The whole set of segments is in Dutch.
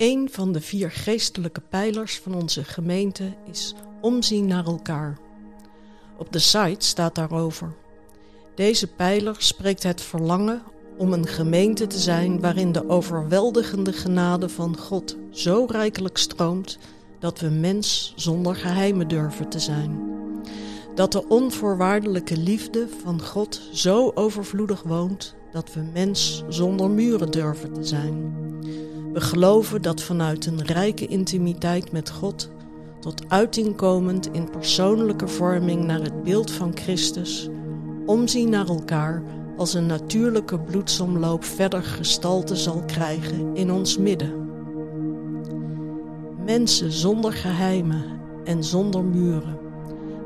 Een van de vier geestelijke pijlers van onze gemeente is omzien naar elkaar. Op de site staat daarover. Deze pijler spreekt het verlangen om een gemeente te zijn waarin de overweldigende genade van God zo rijkelijk stroomt dat we mens zonder geheimen durven te zijn. Dat de onvoorwaardelijke liefde van God zo overvloedig woont dat we mens zonder muren durven te zijn. We geloven dat vanuit een rijke intimiteit met God, tot uiting komend in persoonlijke vorming naar het beeld van Christus, omzien naar elkaar als een natuurlijke bloedsomloop verder gestalte zal krijgen in ons midden. Mensen zonder geheimen en zonder muren.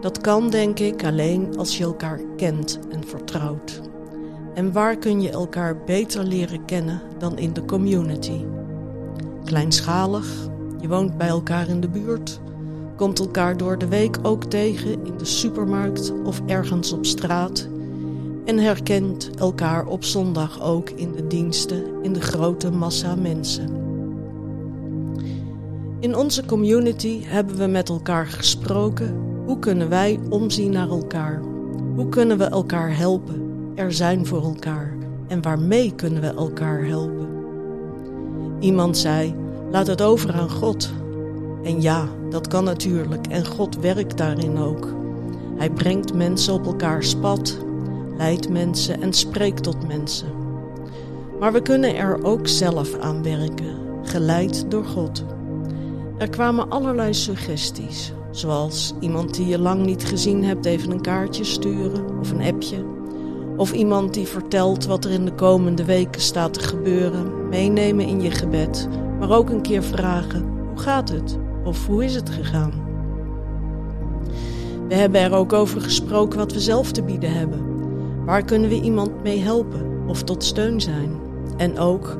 Dat kan denk ik alleen als je elkaar kent en vertrouwt. En waar kun je elkaar beter leren kennen dan in de community? Kleinschalig, je woont bij elkaar in de buurt, komt elkaar door de week ook tegen in de supermarkt of ergens op straat en herkent elkaar op zondag ook in de diensten in de grote massa mensen. In onze community hebben we met elkaar gesproken hoe kunnen wij omzien naar elkaar? Hoe kunnen we elkaar helpen, er zijn voor elkaar en waarmee kunnen we elkaar helpen? Iemand zei: laat het over aan God. En ja, dat kan natuurlijk en God werkt daarin ook. Hij brengt mensen op elkaars pad leidt mensen en spreekt tot mensen. Maar we kunnen er ook zelf aan werken, geleid door God. Er kwamen allerlei suggesties, zoals iemand die je lang niet gezien hebt even een kaartje sturen of een appje. Of iemand die vertelt wat er in de komende weken staat te gebeuren, meenemen in je gebed, maar ook een keer vragen: hoe gaat het? Of hoe is het gegaan? We hebben er ook over gesproken wat we zelf te bieden hebben. Waar kunnen we iemand mee helpen of tot steun zijn? En ook,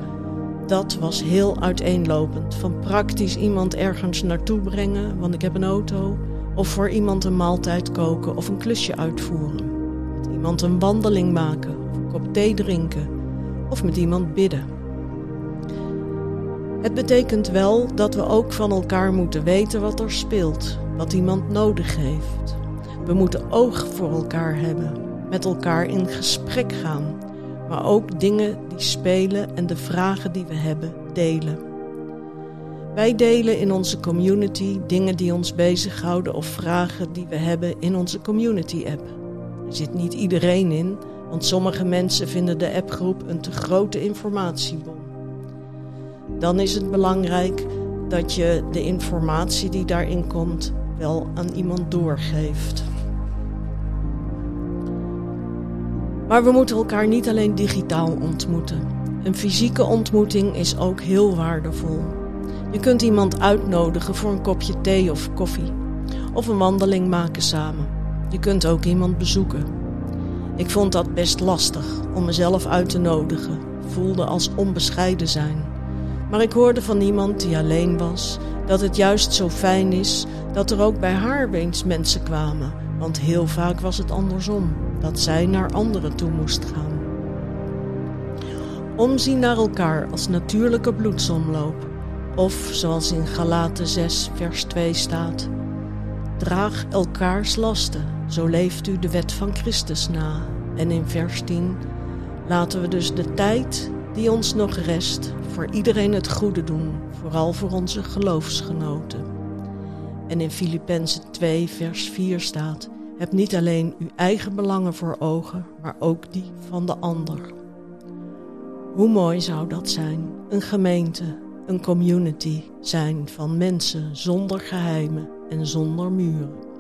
dat was heel uiteenlopend. Van praktisch iemand ergens naartoe brengen, want ik heb een auto. Of voor iemand een maaltijd koken of een klusje uitvoeren. Iemand een wandeling maken of een kop thee drinken. Of met iemand bidden. Het betekent wel dat we ook van elkaar moeten weten wat er speelt, wat iemand nodig heeft. We moeten oog voor elkaar hebben met elkaar in gesprek gaan, maar ook dingen die spelen en de vragen die we hebben delen. Wij delen in onze community dingen die ons bezighouden of vragen die we hebben in onze community app. Er zit niet iedereen in, want sommige mensen vinden de appgroep een te grote informatiebom. Dan is het belangrijk dat je de informatie die daarin komt wel aan iemand doorgeeft. Maar we moeten elkaar niet alleen digitaal ontmoeten. Een fysieke ontmoeting is ook heel waardevol. Je kunt iemand uitnodigen voor een kopje thee of koffie. Of een wandeling maken samen. Je kunt ook iemand bezoeken. Ik vond dat best lastig om mezelf uit te nodigen. Voelde als onbescheiden zijn. Maar ik hoorde van iemand die alleen was dat het juist zo fijn is dat er ook bij haar eens mensen kwamen. Want heel vaak was het andersom dat zij naar anderen toe moest gaan. Omzien naar elkaar als natuurlijke bloedsomloop, of zoals in Galaten 6, vers 2 staat: Draag elkaars lasten, zo leeft u de wet van Christus na. En in vers 10: Laten we dus de tijd die ons nog rest voor iedereen het goede doen, vooral voor onze geloofsgenoten. En in Filippenzen 2, vers 4 staat: heb niet alleen uw eigen belangen voor ogen, maar ook die van de ander. Hoe mooi zou dat zijn? Een gemeente, een community zijn van mensen zonder geheimen en zonder muren.